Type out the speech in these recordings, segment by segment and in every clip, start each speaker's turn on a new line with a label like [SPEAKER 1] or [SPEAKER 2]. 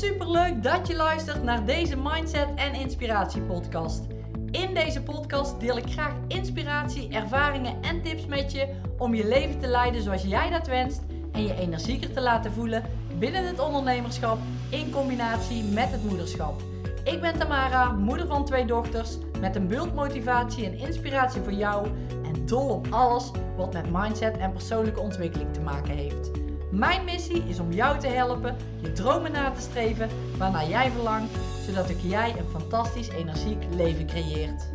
[SPEAKER 1] Super leuk dat je luistert naar deze Mindset en Inspiratie podcast. In deze podcast deel ik graag inspiratie, ervaringen en tips met je om je leven te leiden zoals jij dat wenst en je energieker te laten voelen binnen het ondernemerschap in combinatie met het moederschap. Ik ben Tamara, moeder van twee dochters, met een bult motivatie en inspiratie voor jou en dol op alles wat met mindset en persoonlijke ontwikkeling te maken heeft. Mijn missie is om jou te helpen je dromen na te streven waarnaar jij verlangt, zodat ook jij een fantastisch energiek leven creëert.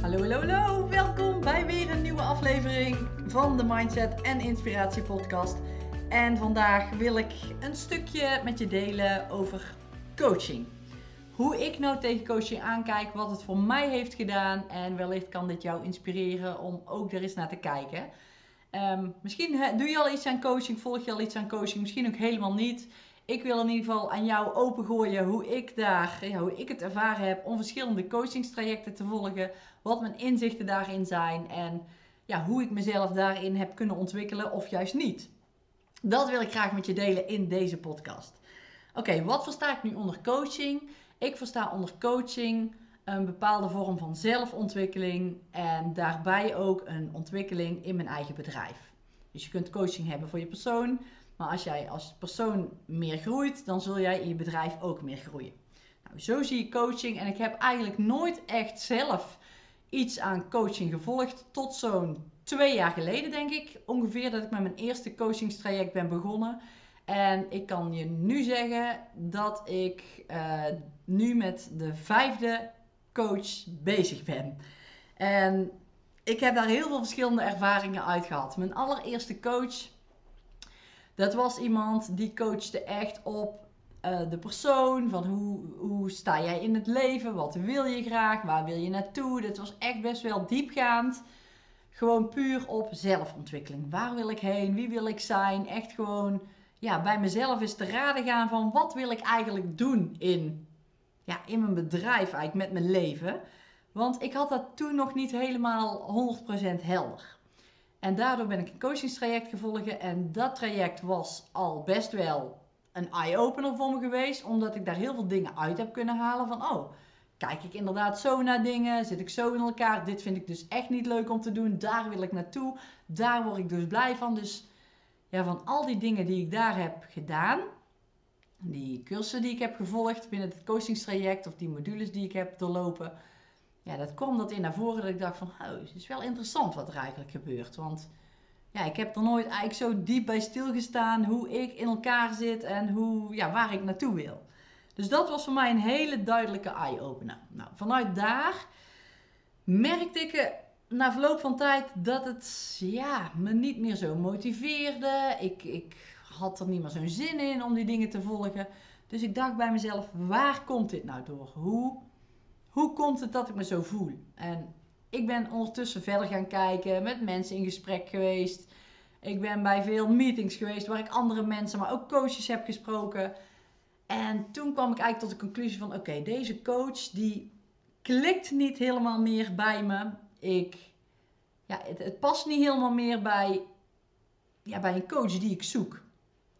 [SPEAKER 1] Hallo, hallo, hallo. Welkom bij weer een nieuwe aflevering van de Mindset en Inspiratie podcast. En vandaag wil ik een stukje met je delen over coaching. Hoe ik nou tegen coaching aankijk, wat het voor mij heeft gedaan en wellicht kan dit jou inspireren om ook er eens naar te kijken. Um, misschien doe je al iets aan coaching, volg je al iets aan coaching, misschien ook helemaal niet. Ik wil in ieder geval aan jou opengooien hoe ik daar, hoe ik het ervaren heb om verschillende coachingstrajecten te volgen, wat mijn inzichten daarin zijn en ja, hoe ik mezelf daarin heb kunnen ontwikkelen of juist niet. Dat wil ik graag met je delen in deze podcast. Oké, wat versta ik nu onder coaching? Ik versta onder coaching een bepaalde vorm van zelfontwikkeling en daarbij ook een ontwikkeling in mijn eigen bedrijf. Dus je kunt coaching hebben voor je persoon, maar als jij als persoon meer groeit, dan zul jij in je bedrijf ook meer groeien. Nou, zo zie ik coaching en ik heb eigenlijk nooit echt zelf iets aan coaching gevolgd tot zo'n twee jaar geleden, denk ik ongeveer, dat ik met mijn eerste coachingstraject ben begonnen. En ik kan je nu zeggen dat ik uh, nu met de vijfde coach bezig ben. En ik heb daar heel veel verschillende ervaringen uit gehad. Mijn allereerste coach, dat was iemand die coachte echt op uh, de persoon. Van hoe, hoe sta jij in het leven? Wat wil je graag? Waar wil je naartoe? Dat was echt best wel diepgaand. Gewoon puur op zelfontwikkeling. Waar wil ik heen? Wie wil ik zijn? Echt gewoon ja, bij mezelf is te raden gaan van wat wil ik eigenlijk doen in ja, in mijn bedrijf, eigenlijk met mijn leven. Want ik had dat toen nog niet helemaal 100% helder. En daardoor ben ik een coachingstraject gevolgd. En dat traject was al best wel een eye-opener voor me geweest. Omdat ik daar heel veel dingen uit heb kunnen halen. Van oh, kijk ik inderdaad zo naar dingen? Zit ik zo in elkaar? Dit vind ik dus echt niet leuk om te doen. Daar wil ik naartoe. Daar word ik dus blij van. Dus ja, van al die dingen die ik daar heb gedaan die cursussen die ik heb gevolgd binnen het coachingstraject of die modules die ik heb doorlopen, ja, dat kwam dat in naar voren dat ik dacht van, oh, het is wel interessant wat er eigenlijk gebeurt. Want ja, ik heb er nooit eigenlijk zo diep bij stilgestaan hoe ik in elkaar zit en hoe, ja, waar ik naartoe wil. Dus dat was voor mij een hele duidelijke eye-opener. Nou, vanuit daar merkte ik na verloop van tijd dat het ja, me niet meer zo motiveerde. Ik, ik had er niet meer zo'n zin in om die dingen te volgen. Dus ik dacht bij mezelf, waar komt dit nou door? Hoe, hoe komt het dat ik me zo voel? En ik ben ondertussen verder gaan kijken, met mensen in gesprek geweest. Ik ben bij veel meetings geweest waar ik andere mensen, maar ook coaches heb gesproken. En toen kwam ik eigenlijk tot de conclusie van, oké, deze coach die klikt niet helemaal meer bij me. Ik, ja, het, het past niet helemaal meer bij, ja, bij een coach die ik zoek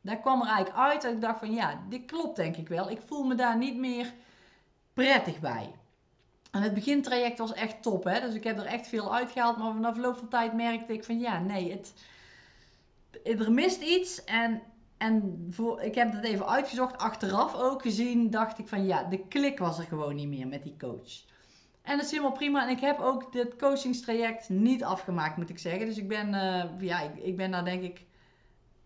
[SPEAKER 1] daar kwam er eigenlijk uit dat ik dacht van ja, dit klopt denk ik wel. Ik voel me daar niet meer prettig bij. En het begintraject was echt top, hè? dus ik heb er echt veel uitgehaald. Maar vanaf verloop van tijd merkte ik van ja, nee, het, er mist iets. En, en voor, ik heb het even uitgezocht, achteraf ook gezien, dacht ik van ja, de klik was er gewoon niet meer met die coach. En dat is helemaal prima. En ik heb ook dit coachingstraject niet afgemaakt, moet ik zeggen. Dus ik ben, uh, ja, ik, ik ben daar denk ik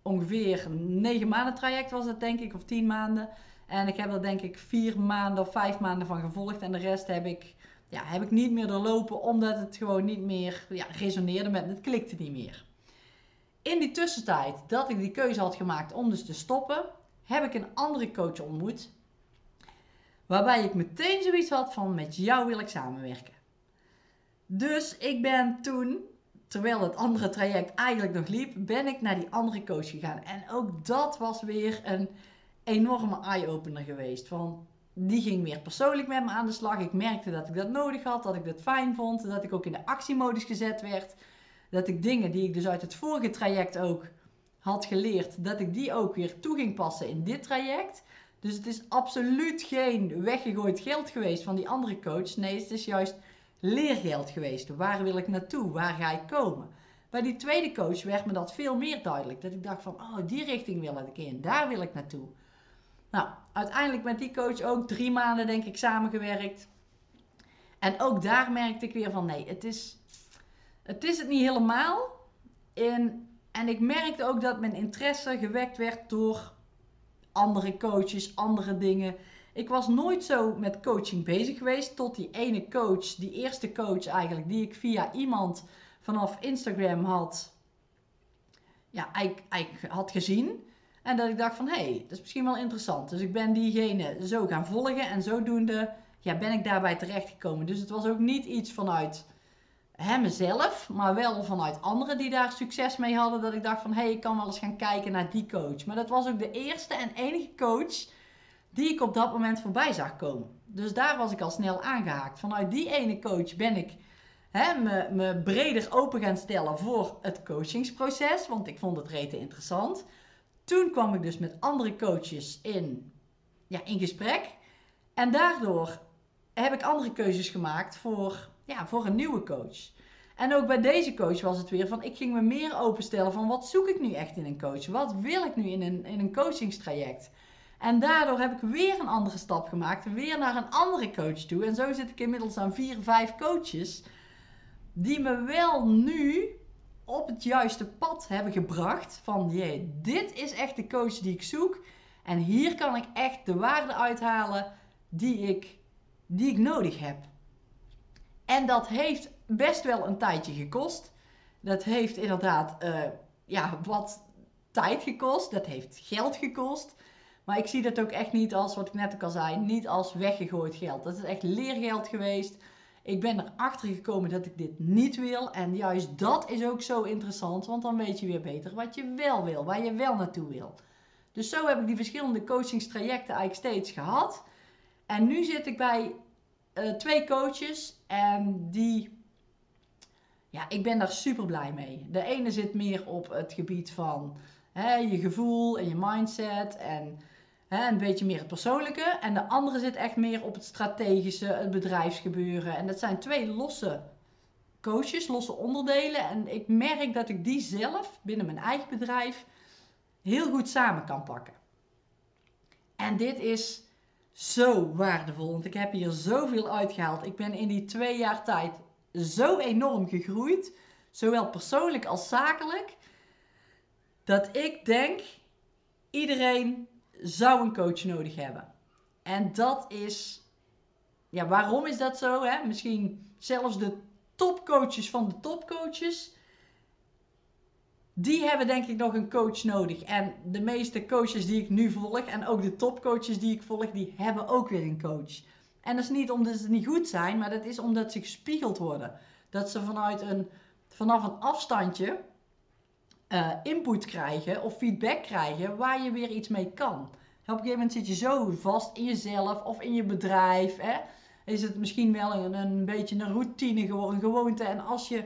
[SPEAKER 1] ongeveer negen maanden traject was het denk ik, of tien maanden. En ik heb er denk ik vier maanden of vijf maanden van gevolgd. En de rest heb ik, ja, heb ik niet meer doorlopen, omdat het gewoon niet meer ja, resoneerde met me. Het klikte niet meer. In die tussentijd dat ik die keuze had gemaakt om dus te stoppen, heb ik een andere coach ontmoet. Waarbij ik meteen zoiets had van met jou wil ik samenwerken. Dus ik ben toen terwijl het andere traject eigenlijk nog liep, ben ik naar die andere coach gegaan. En ook dat was weer een enorme eye-opener geweest. Van, die ging weer persoonlijk met me aan de slag. Ik merkte dat ik dat nodig had, dat ik dat fijn vond, dat ik ook in de actiemodus gezet werd. Dat ik dingen die ik dus uit het vorige traject ook had geleerd, dat ik die ook weer toe ging passen in dit traject. Dus het is absoluut geen weggegooid geld geweest van die andere coach. Nee, het is juist leergeld geweest. Waar wil ik naartoe? Waar ga ik komen? Bij die tweede coach werd me dat veel meer duidelijk. Dat ik dacht van, oh, die richting wil ik in. Daar wil ik naartoe. Nou, uiteindelijk met die coach ook drie maanden denk ik samengewerkt. En ook daar merkte ik weer van, nee, het is het, is het niet helemaal. En, en ik merkte ook dat mijn interesse gewekt werd door andere coaches, andere dingen. Ik was nooit zo met coaching bezig geweest tot die ene coach, die eerste coach eigenlijk, die ik via iemand vanaf Instagram had, ja, eigenlijk, had gezien. En dat ik dacht van, hé, hey, dat is misschien wel interessant. Dus ik ben diegene zo gaan volgen en zodoende ja, ben ik daarbij terechtgekomen. Dus het was ook niet iets vanuit mezelf, maar wel vanuit anderen die daar succes mee hadden. Dat ik dacht van, hé, hey, ik kan wel eens gaan kijken naar die coach. Maar dat was ook de eerste en enige coach die ik op dat moment voorbij zag komen. Dus daar was ik al snel aangehaakt. Vanuit die ene coach ben ik hè, me, me breder open gaan stellen voor het coachingsproces. Want ik vond het rete interessant. Toen kwam ik dus met andere coaches in, ja, in gesprek. En daardoor heb ik andere keuzes gemaakt voor, ja, voor een nieuwe coach. En ook bij deze coach was het weer van, ik ging me meer openstellen van wat zoek ik nu echt in een coach? Wat wil ik nu in een, in een coachingstraject? En daardoor heb ik weer een andere stap gemaakt, weer naar een andere coach toe. En zo zit ik inmiddels aan vier, vijf coaches die me wel nu op het juiste pad hebben gebracht. Van jee, dit is echt de coach die ik zoek. En hier kan ik echt de waarde uithalen die ik, die ik nodig heb. En dat heeft best wel een tijdje gekost. Dat heeft inderdaad uh, ja, wat tijd gekost. Dat heeft geld gekost. Maar ik zie dat ook echt niet als, wat ik net ook al zei, niet als weggegooid geld. Dat is echt leergeld geweest. Ik ben erachter gekomen dat ik dit niet wil. En juist dat is ook zo interessant, want dan weet je weer beter wat je wel wil, waar je wel naartoe wil. Dus zo heb ik die verschillende coachingstrajecten eigenlijk steeds gehad. En nu zit ik bij uh, twee coaches en die, ja, ik ben daar super blij mee. De ene zit meer op het gebied van hè, je gevoel en je mindset en een beetje meer het persoonlijke. En de andere zit echt meer op het strategische, het bedrijfsgebeuren. En dat zijn twee losse coaches, losse onderdelen. En ik merk dat ik die zelf binnen mijn eigen bedrijf heel goed samen kan pakken. En dit is zo waardevol. Want ik heb hier zoveel uitgehaald. Ik ben in die twee jaar tijd zo enorm gegroeid. Zowel persoonlijk als zakelijk. Dat ik denk, iedereen zou een coach nodig hebben. En dat is, ja, waarom is dat zo? Hè? Misschien zelfs de topcoaches van de topcoaches die hebben denk ik nog een coach nodig. En de meeste coaches die ik nu volg en ook de topcoaches die ik volg, die hebben ook weer een coach. En dat is niet omdat ze niet goed zijn, maar dat is omdat ze gespiegeld worden. Dat ze vanuit een, vanaf een afstandje uh, input krijgen of feedback krijgen waar je weer iets mee kan. Op een gegeven moment zit je zo vast in jezelf of in je bedrijf. Hè? Is het misschien wel een, een beetje een routine geworden, een gewoonte. En als je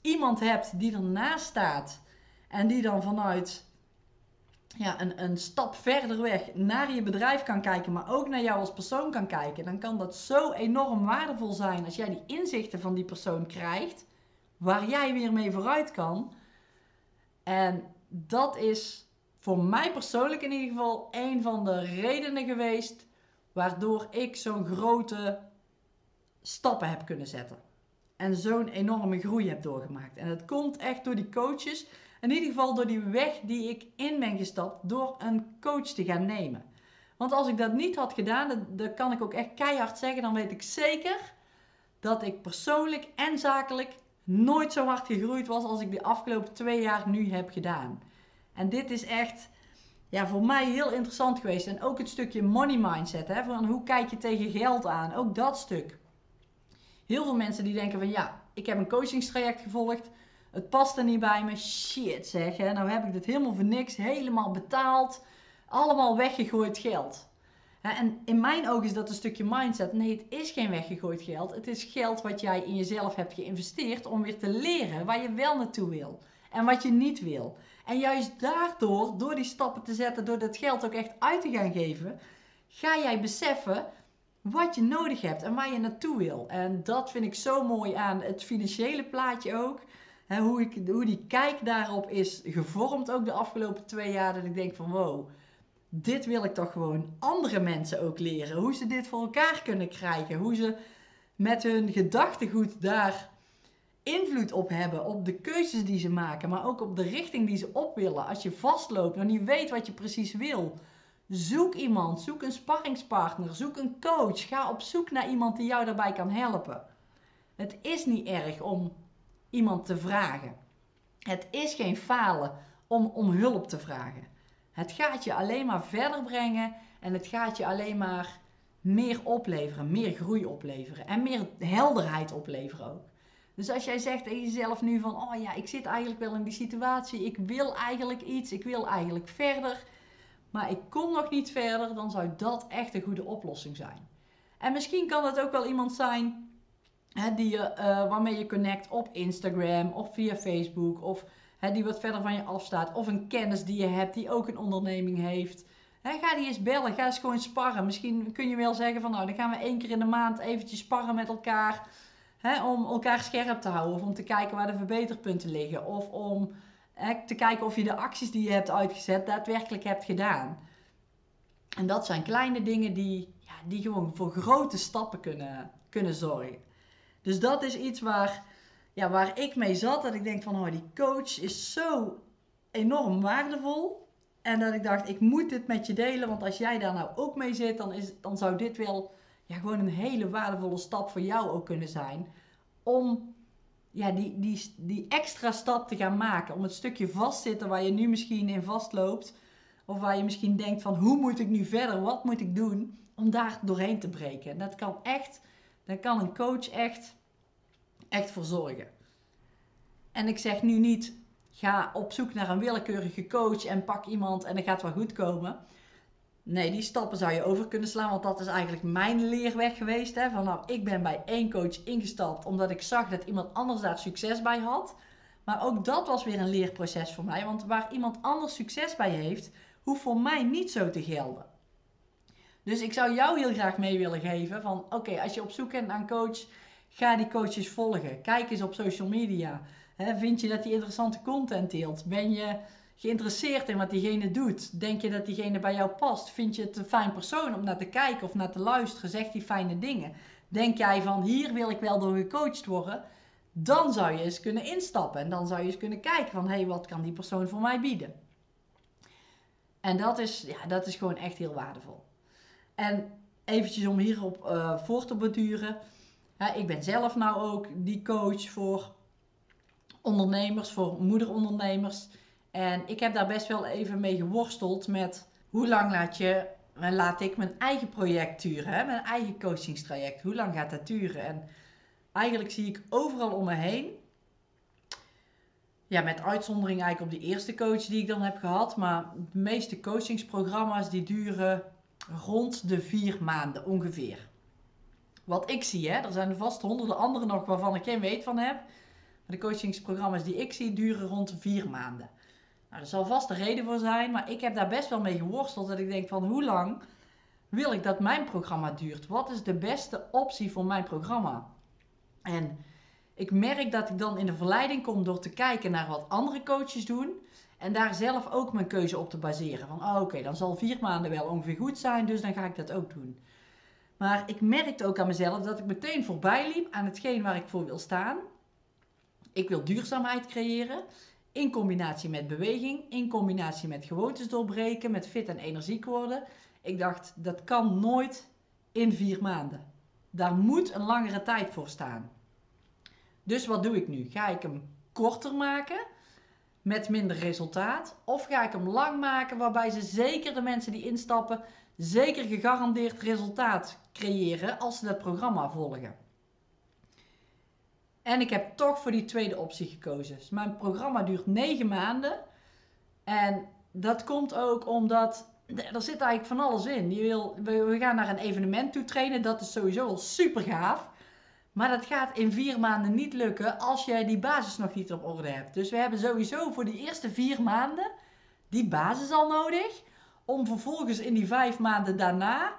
[SPEAKER 1] iemand hebt die ernaast staat en die dan vanuit ja, een, een stap verder weg naar je bedrijf kan kijken, maar ook naar jou als persoon kan kijken, dan kan dat zo enorm waardevol zijn als jij die inzichten van die persoon krijgt, waar jij weer mee vooruit kan. En dat is voor mij persoonlijk in ieder geval een van de redenen geweest waardoor ik zo'n grote stappen heb kunnen zetten. En zo'n enorme groei heb doorgemaakt. En dat komt echt door die coaches in ieder geval door die weg die ik in ben gestapt door een coach te gaan nemen. Want als ik dat niet had gedaan, dan, kan ik ook echt keihard zeggen, dan weet ik zeker dat ik persoonlijk en zakelijk nooit zo hard gegroeid was als ik de afgelopen twee jaar nu heb gedaan. En dit is echt ja, voor mij heel interessant geweest. En ook het stukje money mindset. Hè, van hoe kijk je tegen geld aan? Ook dat stuk. Heel veel mensen die denken van ja, ik heb een coachingstraject gevolgd. Het past er niet bij me. Shit zeg, nou heb ik dit helemaal voor niks, helemaal betaald. Allemaal weggegooid geld. En in mijn ogen is dat een stukje mindset. Nee, het is geen weggegooid geld. Het is geld wat jij in jezelf hebt geïnvesteerd om weer te leren waar je wel naartoe wil. En wat je niet wil. En juist daardoor, door die stappen te zetten, door dat geld ook echt uit te gaan geven, ga jij beseffen wat je nodig hebt en waar je naartoe wil. En dat vind ik zo mooi aan het financiële plaatje ook. hoe, ik, hoe die kijk daarop is gevormd ook de afgelopen twee jaar. Dat ik denk van wow, dit wil ik toch gewoon andere mensen ook leren. Hoe ze dit voor elkaar kunnen krijgen. Hoe ze met hun gedachtegoed daar invloed op hebben. Op de keuzes die ze maken. Maar ook op de richting die ze op willen. Als je vastloopt en niet weet wat je precies wil. Zoek iemand. Zoek een sparringspartner. Zoek een coach. Ga op zoek naar iemand die jou daarbij kan helpen. Het is niet erg om iemand te vragen. Het is geen falen om om hulp te vragen. Het gaat je alleen maar verder brengen en het gaat je alleen maar meer opleveren, meer groei opleveren en meer helderheid opleveren ook. Dus als jij zegt tegen jezelf nu van, oh ja, ik zit eigenlijk wel in die situatie, ik wil eigenlijk iets, ik wil eigenlijk verder, maar ik kom nog niet verder, dan zou dat echt een goede oplossing zijn. En misschien kan dat ook wel iemand zijn hè, die je, uh, waarmee je connect op Instagram of via Facebook of die wat verder van je afstaat. Of een kennis die je hebt die ook een onderneming heeft. ga die eens bellen, ga eens gewoon sparren. Misschien kun je wel zeggen van nou, dan gaan we één keer in de maand eventjes sparren met elkaar. om elkaar scherp te houden. Of om te kijken waar de verbeterpunten liggen. Of om te kijken of je de acties die je hebt uitgezet daadwerkelijk hebt gedaan. En dat zijn kleine dingen die, ja, die gewoon voor grote stappen kunnen, kunnen zorgen. Dus dat is iets waar ja, waar ik mee zat. Dat ik denk van, oh, die coach is zo enorm waardevol. En dat ik dacht, ik moet dit met je delen. Want als jij daar nou ook mee zit, dan, is, dan zou dit wel ja, gewoon een hele waardevolle stap voor jou ook kunnen zijn. Om ja, die, die, die extra stap te gaan maken. Om het stukje vastzitten waar je nu misschien in vastloopt. Of waar je misschien denkt van, hoe moet ik nu verder? Wat moet ik doen? Om daar doorheen te breken. En dat kan echt, dan kan een coach echt echt voor zorgen. En ik zeg nu niet, ga op zoek naar een willekeurige coach en pak iemand en dan gaat wel goed komen. Nee, die stappen zou je over kunnen slaan, want dat is eigenlijk mijn leerweg geweest. Hè? Van nou, ik ben bij één coach ingestapt omdat ik zag dat iemand anders daar succes bij had. Maar ook dat was weer een leerproces voor mij, want waar iemand anders succes bij heeft, hoeft voor mij niet zo te gelden. Dus ik zou jou heel graag mee willen geven van oké, als je op zoek bent naar een coach, Ga die coaches volgen. Kijk eens op social media. vind je dat die interessante content deelt? Ben je geïnteresseerd in wat diegene doet? Denk je dat diegene bij jou past? Vind je het een fijn persoon om naar te kijken of naar te luisteren? Zegt die fijne dingen? Denk jij van hier wil ik wel door gecoacht worden? Dan zou je eens kunnen instappen en dan zou je eens kunnen kijken van hé, hey, wat kan die persoon voor mij bieden? En dat is, ja, dat is gewoon echt heel waardevol. En eventjes om hierop uh, voor te borduren ik ben zelf nou ook die coach voor ondernemers, voor moederondernemers. En ik heb daar best wel even mee geworsteld met hoe lang laat, je, laat ik mijn eigen project duren, hè? mijn eigen coachingstraject. Hoe lang gaat dat duren? En eigenlijk zie ik overal om me heen, ja, met uitzondering eigenlijk op de eerste coach die ik dan heb gehad, maar de meeste coachingsprogramma's die duren rond de vier maanden ongeveer. Wat ik zie, hè. Er zijn vast honderden andere nog waarvan ik geen weet van heb. Maar de coachingsprogramma's die ik zie duren rond vier maanden. Nou, er zal vast een reden voor zijn, maar ik heb daar best wel mee geworsteld. Dat ik denk van hoe lang wil ik dat mijn programma duurt? Wat is de beste optie voor mijn programma? En ik merk dat ik dan in de verleiding kom door te kijken naar wat andere coaches doen. En daar zelf ook mijn keuze op te baseren. Van oh, oké, dan zal vier maanden wel ongeveer goed zijn, dus dan ga ik dat ook doen. Maar ik merkte ook aan mezelf dat ik meteen voorbij liep aan hetgeen waar ik voor wil staan. Ik wil duurzaamheid creëren. In combinatie met beweging, in combinatie met gewoontes doorbreken, met fit en energiek worden. Ik dacht, dat kan nooit in vier maanden. Daar moet een langere tijd voor staan. Dus wat doe ik nu? Ga ik hem korter maken met minder resultaat? Of ga ik hem lang maken waarbij ze zeker de mensen die instappen zeker gegarandeerd resultaat creëren als ze dat programma volgen. En ik heb toch voor die tweede optie gekozen. Dus mijn programma duurt 9 maanden. En dat komt ook omdat er zit eigenlijk van alles in. Je wil, we gaan naar een evenement toe trainen. Dat is sowieso al super gaaf. Maar dat gaat in vier maanden niet lukken als je die basis nog niet op orde hebt. Dus we hebben sowieso voor die eerste vier maanden die basis al nodig om vervolgens in die vijf maanden daarna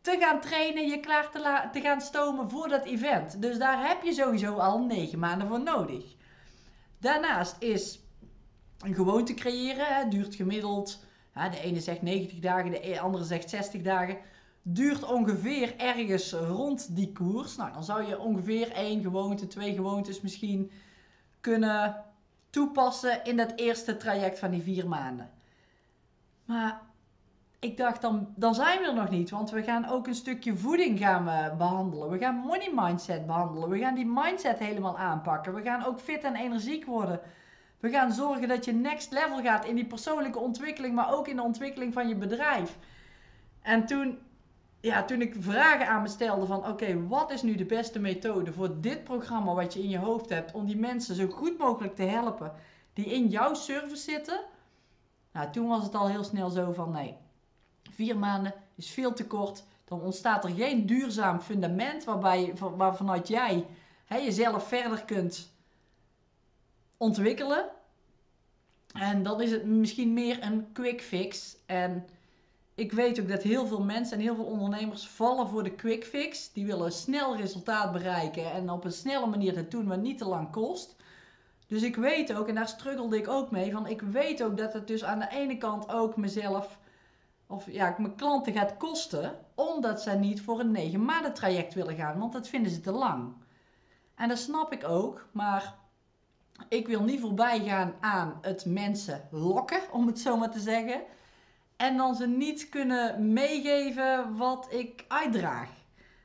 [SPEAKER 1] te gaan trainen, je klaar te, te gaan stomen voor dat event. Dus daar heb je sowieso al negen maanden voor nodig. Daarnaast is een gewoonte creëren. Het duurt gemiddeld, de ene zegt 90 dagen, de e-, andere zegt 60 dagen. Duurt ongeveer ergens rond die koers. Nou, dan zou je ongeveer één gewoonte, twee gewoontes misschien kunnen toepassen in dat eerste traject van die vier maanden. Maar ik dacht, dan, dan zijn we er nog niet. Want we gaan ook een stukje voeding gaan we behandelen. We gaan money mindset behandelen. We gaan die mindset helemaal aanpakken. We gaan ook fit en energiek worden. We gaan zorgen dat je next level gaat in die persoonlijke ontwikkeling, maar ook in de ontwikkeling van je bedrijf. En toen, ja, toen ik vragen aan me stelde van oké, wat is nu de beste methode voor dit programma wat je in je hoofd hebt om die mensen zo goed mogelijk te helpen die in jouw service zitten. Nou, toen was het al heel snel zo van nee, vier maanden is veel te kort. Dan ontstaat er geen duurzaam fundament waarbij, waarvanuit jij hè, jezelf verder kunt ontwikkelen. En dan is het misschien meer een quick fix. En ik weet ook dat heel veel mensen en heel veel ondernemers vallen voor de quick fix. Die willen snel resultaat bereiken en op een snelle manier dat doen, wat niet te lang kost. Dus ik weet ook, en daar struggelde ik ook mee, van ik weet ook dat het dus aan de ene kant ook mezelf, of ja, mijn klanten gaat kosten, omdat ze niet voor een 9 maanden traject willen gaan, want dat vinden ze te lang. En dat snap ik ook, maar ik wil niet voorbij gaan aan het mensen lokken, om het zo maar te zeggen. En dan ze niet kunnen meegeven wat ik uitdraag.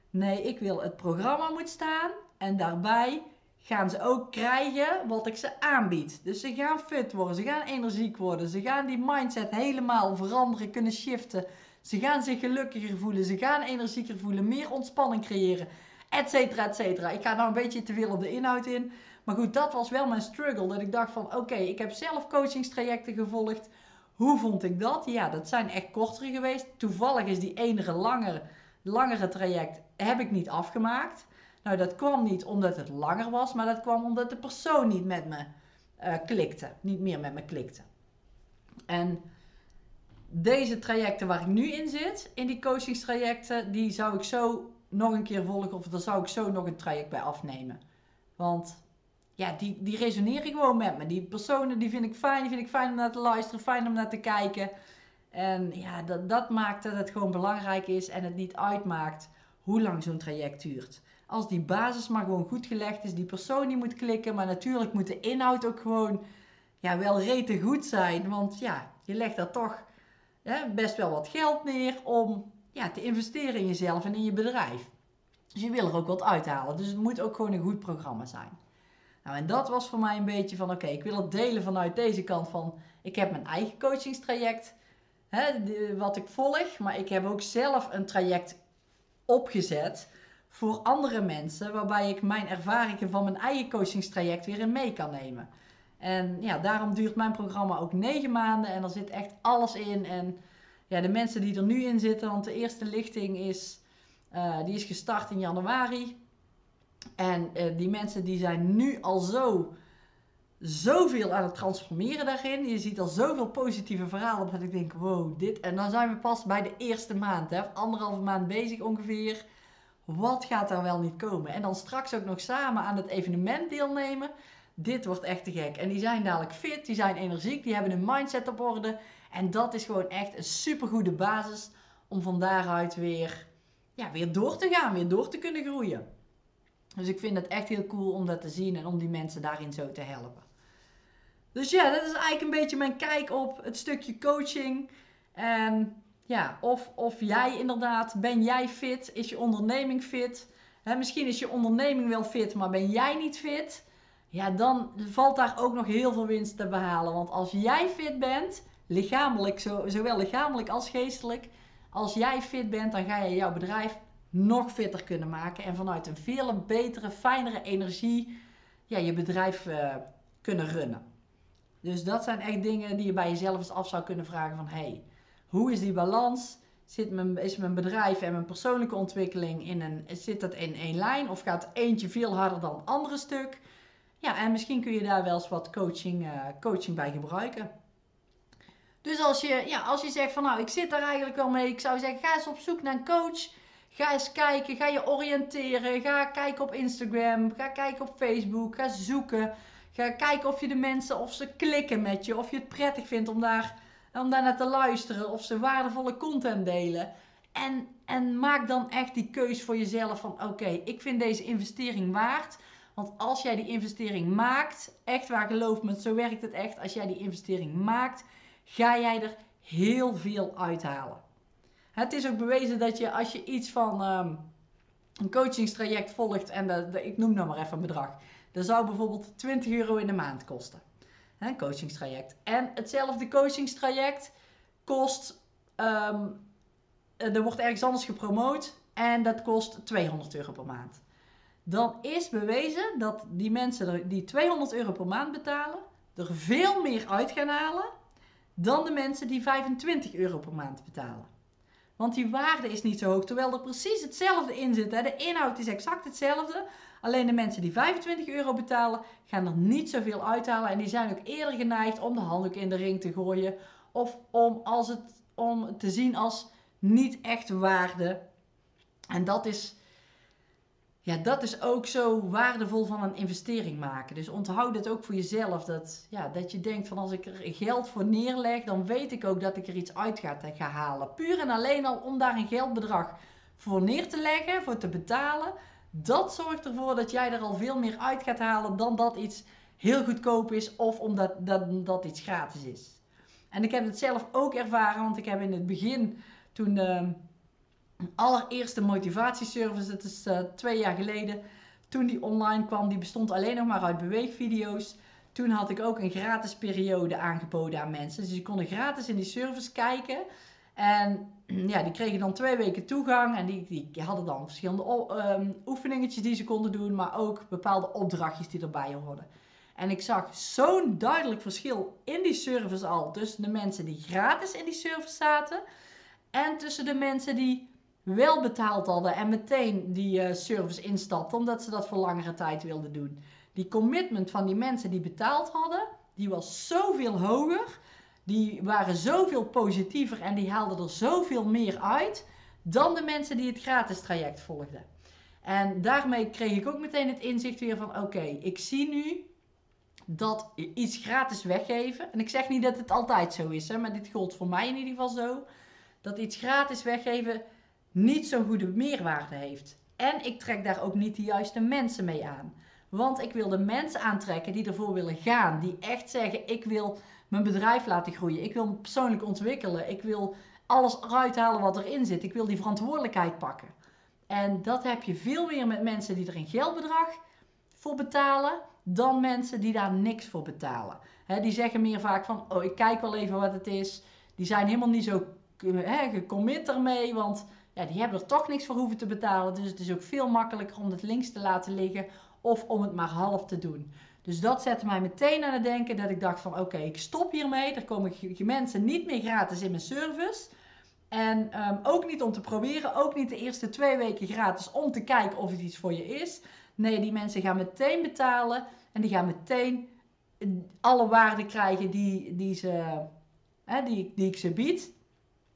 [SPEAKER 1] Nee, ik wil het programma moet staan en daarbij gaan ze ook krijgen wat ik ze aanbied. Dus ze gaan fit worden, ze gaan energiek worden, ze gaan die mindset helemaal veranderen, kunnen shiften. Ze gaan zich gelukkiger voelen, ze gaan energieker voelen, meer ontspanning creëren, et cetera, et cetera. Ik ga nou een beetje te veel op de inhoud in. Maar goed, dat was wel mijn struggle. Dat ik dacht van oké, ik heb zelf coachingstrajecten gevolgd. Hoe vond ik dat? Ja, dat zijn echt kortere geweest. Toevallig is die enige langere, langere traject heb ik niet afgemaakt. Nou, dat kwam niet omdat het langer was, maar dat kwam omdat de persoon niet met me uh, klikte. Niet meer met me klikte. En deze trajecten waar ik nu in zit, in die coachingstrajecten, die zou ik zo nog een keer volgen of daar zou ik zo nog een traject bij afnemen. Want ja, die, die resoneren gewoon met me. Die personen die vind ik fijn, die vind ik fijn om naar te luisteren, fijn om naar te kijken. En ja, dat, dat maakt dat het gewoon belangrijk is en het niet uitmaakt hoe lang zo'n traject duurt. Als die basis maar gewoon goed gelegd is, die persoon die moet klikken, maar natuurlijk moet de inhoud ook gewoon ja, wel rete goed zijn. Want ja, je legt daar toch hè, best wel wat geld neer om ja, te investeren in jezelf en in je bedrijf. Dus je wil er ook wat uithalen. Dus het moet ook gewoon een goed programma zijn. Nou, en dat was voor mij een beetje van, oké, ik wil het delen vanuit deze kant van, ik heb mijn eigen coachingstraject, hè, wat ik volg, maar ik heb ook zelf een traject opgezet voor andere mensen, waarbij ik mijn ervaringen van mijn eigen coachingstraject weer in mee kan nemen. En ja, daarom duurt mijn programma ook negen maanden en er zit echt alles in. En ja, de mensen die er nu in zitten, want de eerste lichting is, uh, die is gestart in januari. En uh, die mensen die zijn nu al zo zoveel aan het transformeren daarin. Je ziet al zoveel positieve verhalen dat ik denk, wow, dit. En dan zijn we pas bij de eerste maand, hè, anderhalve maand bezig ongeveer. Wat gaat er wel niet komen? En dan straks ook nog samen aan het evenement deelnemen. Dit wordt echt te gek. En die zijn dadelijk fit, die zijn energiek, die hebben hun mindset op orde. En dat is gewoon echt een supergoede basis om van daaruit weer, ja, weer door te gaan, weer door te kunnen groeien. Dus ik vind het echt heel cool om dat te zien en om die mensen daarin zo te helpen. Dus ja, dat is eigenlijk een beetje mijn kijk op het stukje coaching. En ja, of, of jij inderdaad, ben jij fit? Is je onderneming fit? misschien is je onderneming wel fit, maar ben jij niet fit? Ja, dan valt daar ook nog heel veel winst te behalen. Want als jij fit bent, lichamelijk, zowel lichamelijk als geestelijk, als jij fit bent, dan ga je jouw bedrijf nog fitter kunnen maken. En vanuit een veel betere, fijnere energie ja, je bedrijf uh, kunnen runnen. Dus dat zijn echt dingen die je bij jezelf eens af zou kunnen vragen van... Hey, hoe is die balans? Zit mijn, is mijn bedrijf en mijn persoonlijke ontwikkeling in een, zit dat in één lijn? Of gaat eentje veel harder dan het andere stuk? Ja, en misschien kun je daar wel eens wat coaching, uh, coaching bij gebruiken. Dus als je, ja, als je zegt van nou, ik zit daar eigenlijk wel mee. Ik zou zeggen, ga eens op zoek naar een coach Ga eens kijken, ga je oriënteren, ga kijken op Instagram, ga kijken op Facebook, ga zoeken. Ga kijken of je de mensen, of ze klikken met je, of je het prettig vindt om daar, om naar te luisteren, of ze waardevolle content delen. En, en maak dan echt die keus voor jezelf van oké, ik vind deze investering waard. Want als jij die investering maakt, echt waar geloof me, zo werkt het echt. Als jij die investering maakt, ga jij er heel veel uithalen. Het is ook bewezen dat je als je iets van um, een coachingstraject volgt en de, ik noem nou maar even een bedrag. Dat zou bijvoorbeeld 20 euro in de maand kosten. Een coachingstraject. En hetzelfde coachingstraject kost, um, er wordt ergens anders gepromoot en dat kost 200 euro per maand. Dan is bewezen dat die mensen die 200 euro per maand betalen, er veel meer uit gaan halen dan de mensen die 25 euro per maand betalen. Want die waarde is niet zo hoog, terwijl er precies hetzelfde in zit. Hè? De inhoud is exact hetzelfde. Alleen de mensen die 25 euro betalen, gaan er niet zoveel uithalen. En die zijn ook eerder geneigd om de handdoek in de ring te gooien. Of om, als het, om te zien als niet echt waarde. En dat is ja, dat is ook zo waardevol van een investering maken. Dus onthoud het ook voor jezelf. Dat, ja, dat je denkt van als ik er geld voor neerleg, dan weet ik ook dat ik er iets uit ga, ga halen. Puur en alleen al om daar een geldbedrag voor neer te leggen, voor te betalen. Dat zorgt ervoor dat jij er al veel meer uit gaat halen dan dat iets heel goedkoop is of omdat dat, dat iets gratis is. En ik heb het zelf ook ervaren, want ik heb in het begin toen... Ehm, allereerste motivatieservice, dat is uh, twee jaar geleden, toen die online kwam, die bestond alleen nog maar uit beweegvideo's. Toen had ik ook een gratis periode aangeboden aan mensen. Dus die konden gratis in die service kijken. En ja, die kregen dan twee weken toegang. En die, die hadden dan verschillende um, oefeningetjes die ze konden doen. Maar ook bepaalde opdrachtjes die erbij hoorden. En ik zag zo'n duidelijk verschil in die service al. Tussen de mensen die gratis in die service zaten. En tussen de mensen die wel betaald hadden en meteen die uh, service instapten, omdat ze dat voor langere tijd wilden doen. Die commitment van die mensen die betaald hadden, die was zoveel hoger. Die waren zoveel positiever en die haalden er zoveel meer uit dan de mensen die het gratis traject volgden. En daarmee kreeg ik ook meteen het inzicht weer van oké, ik zie nu dat iets gratis weggeven. En ik zeg niet dat het altijd zo is, hè, maar dit gold voor mij in ieder geval zo. Dat iets gratis weggeven niet zo'n goede meerwaarde heeft. En ik trek daar ook niet de juiste mensen mee aan. Want ik wil de mensen aantrekken die ervoor willen gaan. Die echt zeggen: ik wil mijn bedrijf laten groeien. Ik wil me persoonlijk ontwikkelen. Ik wil alles eruit halen wat erin zit. Ik wil die verantwoordelijkheid pakken. En dat heb je veel meer met mensen die er een geldbedrag voor betalen. Dan mensen die daar niks voor betalen. die zeggen meer vaak van: Oh, ik kijk wel even wat het is. Die zijn helemaal niet zo he, gecommit ermee. Want die hebben er toch niks voor hoeven te betalen. Dus het is ook veel makkelijker om het links te laten liggen of om het maar half te doen. Dus dat zette mij meteen aan het denken dat ik dacht van oké, ik stop hiermee. Er komen mensen niet meer gratis in mijn service. En ehm, ook niet om te proberen, ook niet de eerste twee weken gratis om te kijken of het iets voor je is. Nee, die mensen gaan meteen betalen en die gaan meteen alle waarde krijgen die, die, ze, hè, die, die ik ze bied,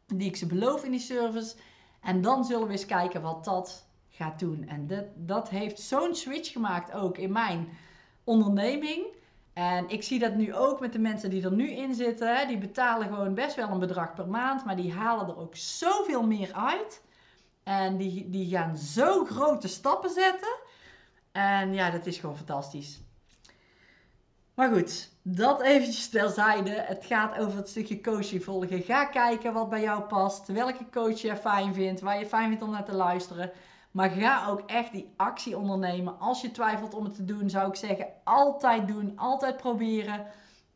[SPEAKER 1] die ik ze beloof in die service. En dan zullen we eens kijken wat dat gaat doen. En dat, dat heeft zo'n switch gemaakt ook in mijn onderneming. En ik zie dat nu ook met de mensen die er nu in zitten. Die betalen gewoon best wel een bedrag per maand, maar die halen er ook zoveel meer uit. En die, die gaan zo grote stappen zetten. En ja, dat is gewoon fantastisch. Maar goed, dat eventjes terzijde. Het gaat over het stukje coaching volgen. Ga kijken wat bij jou past. Welke coach je fijn vindt. Waar je fijn vindt om naar te luisteren. Maar ga ook echt die actie ondernemen. Als je twijfelt om het te doen, zou ik zeggen: altijd doen, altijd proberen.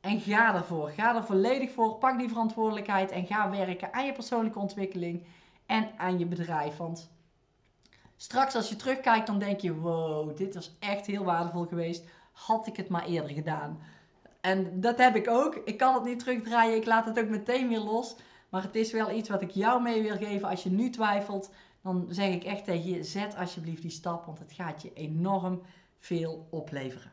[SPEAKER 1] En ga ervoor. Ga er volledig voor. Pak die verantwoordelijkheid en ga werken aan je persoonlijke ontwikkeling en aan je bedrijf. Want straks als je terugkijkt, dan denk je: wow, dit was echt heel waardevol geweest had ik het maar eerder gedaan. En dat heb ik ook. Ik kan het niet terugdraaien. Ik laat het ook meteen weer los. Maar het is wel iets wat ik jou mee wil geven. Als je nu twijfelt, dan zeg ik echt tegen je: zet alsjeblieft die stap. Want het gaat je enorm veel opleveren.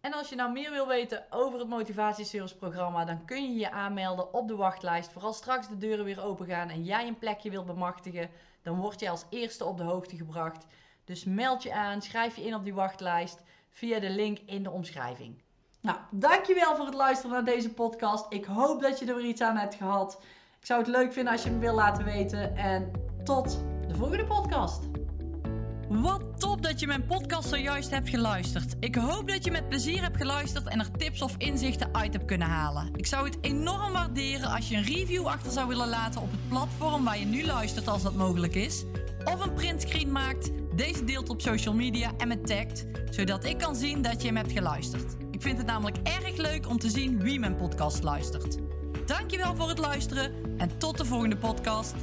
[SPEAKER 1] En als je nou meer wil weten over het motivatieservice programma, dan kun je je aanmelden op de wachtlijst. Vooral straks de deuren weer open gaan en jij een plekje wilt bemachtigen Dan word je als eerste op de hoogte gebracht. Dus meld je aan, schrijf je in op die wachtlijst via de link in de omschrijving. Nou, dankjewel voor het luisteren naar deze podcast. Ik hoop dat je er weer iets aan hebt gehad. Ik zou het leuk vinden als je me wil laten weten. En tot de volgende podcast. Wat top dat je mijn podcast zojuist hebt geluisterd. Ik hoop dat je met plezier hebt geluisterd en er tips of inzichten uit hebt kunnen halen. Ik zou het enorm waarderen als je een review achter zou willen laten op het platform waar je nu luistert als dat mogelijk is. Of een printscreen maakt, deze deelt op social media en me tagt, zodat ik kan zien dat je hem hebt geluisterd. Ik vind het namelijk erg leuk om te zien wie mijn podcast luistert. Dankjewel voor het luisteren en tot de volgende podcast.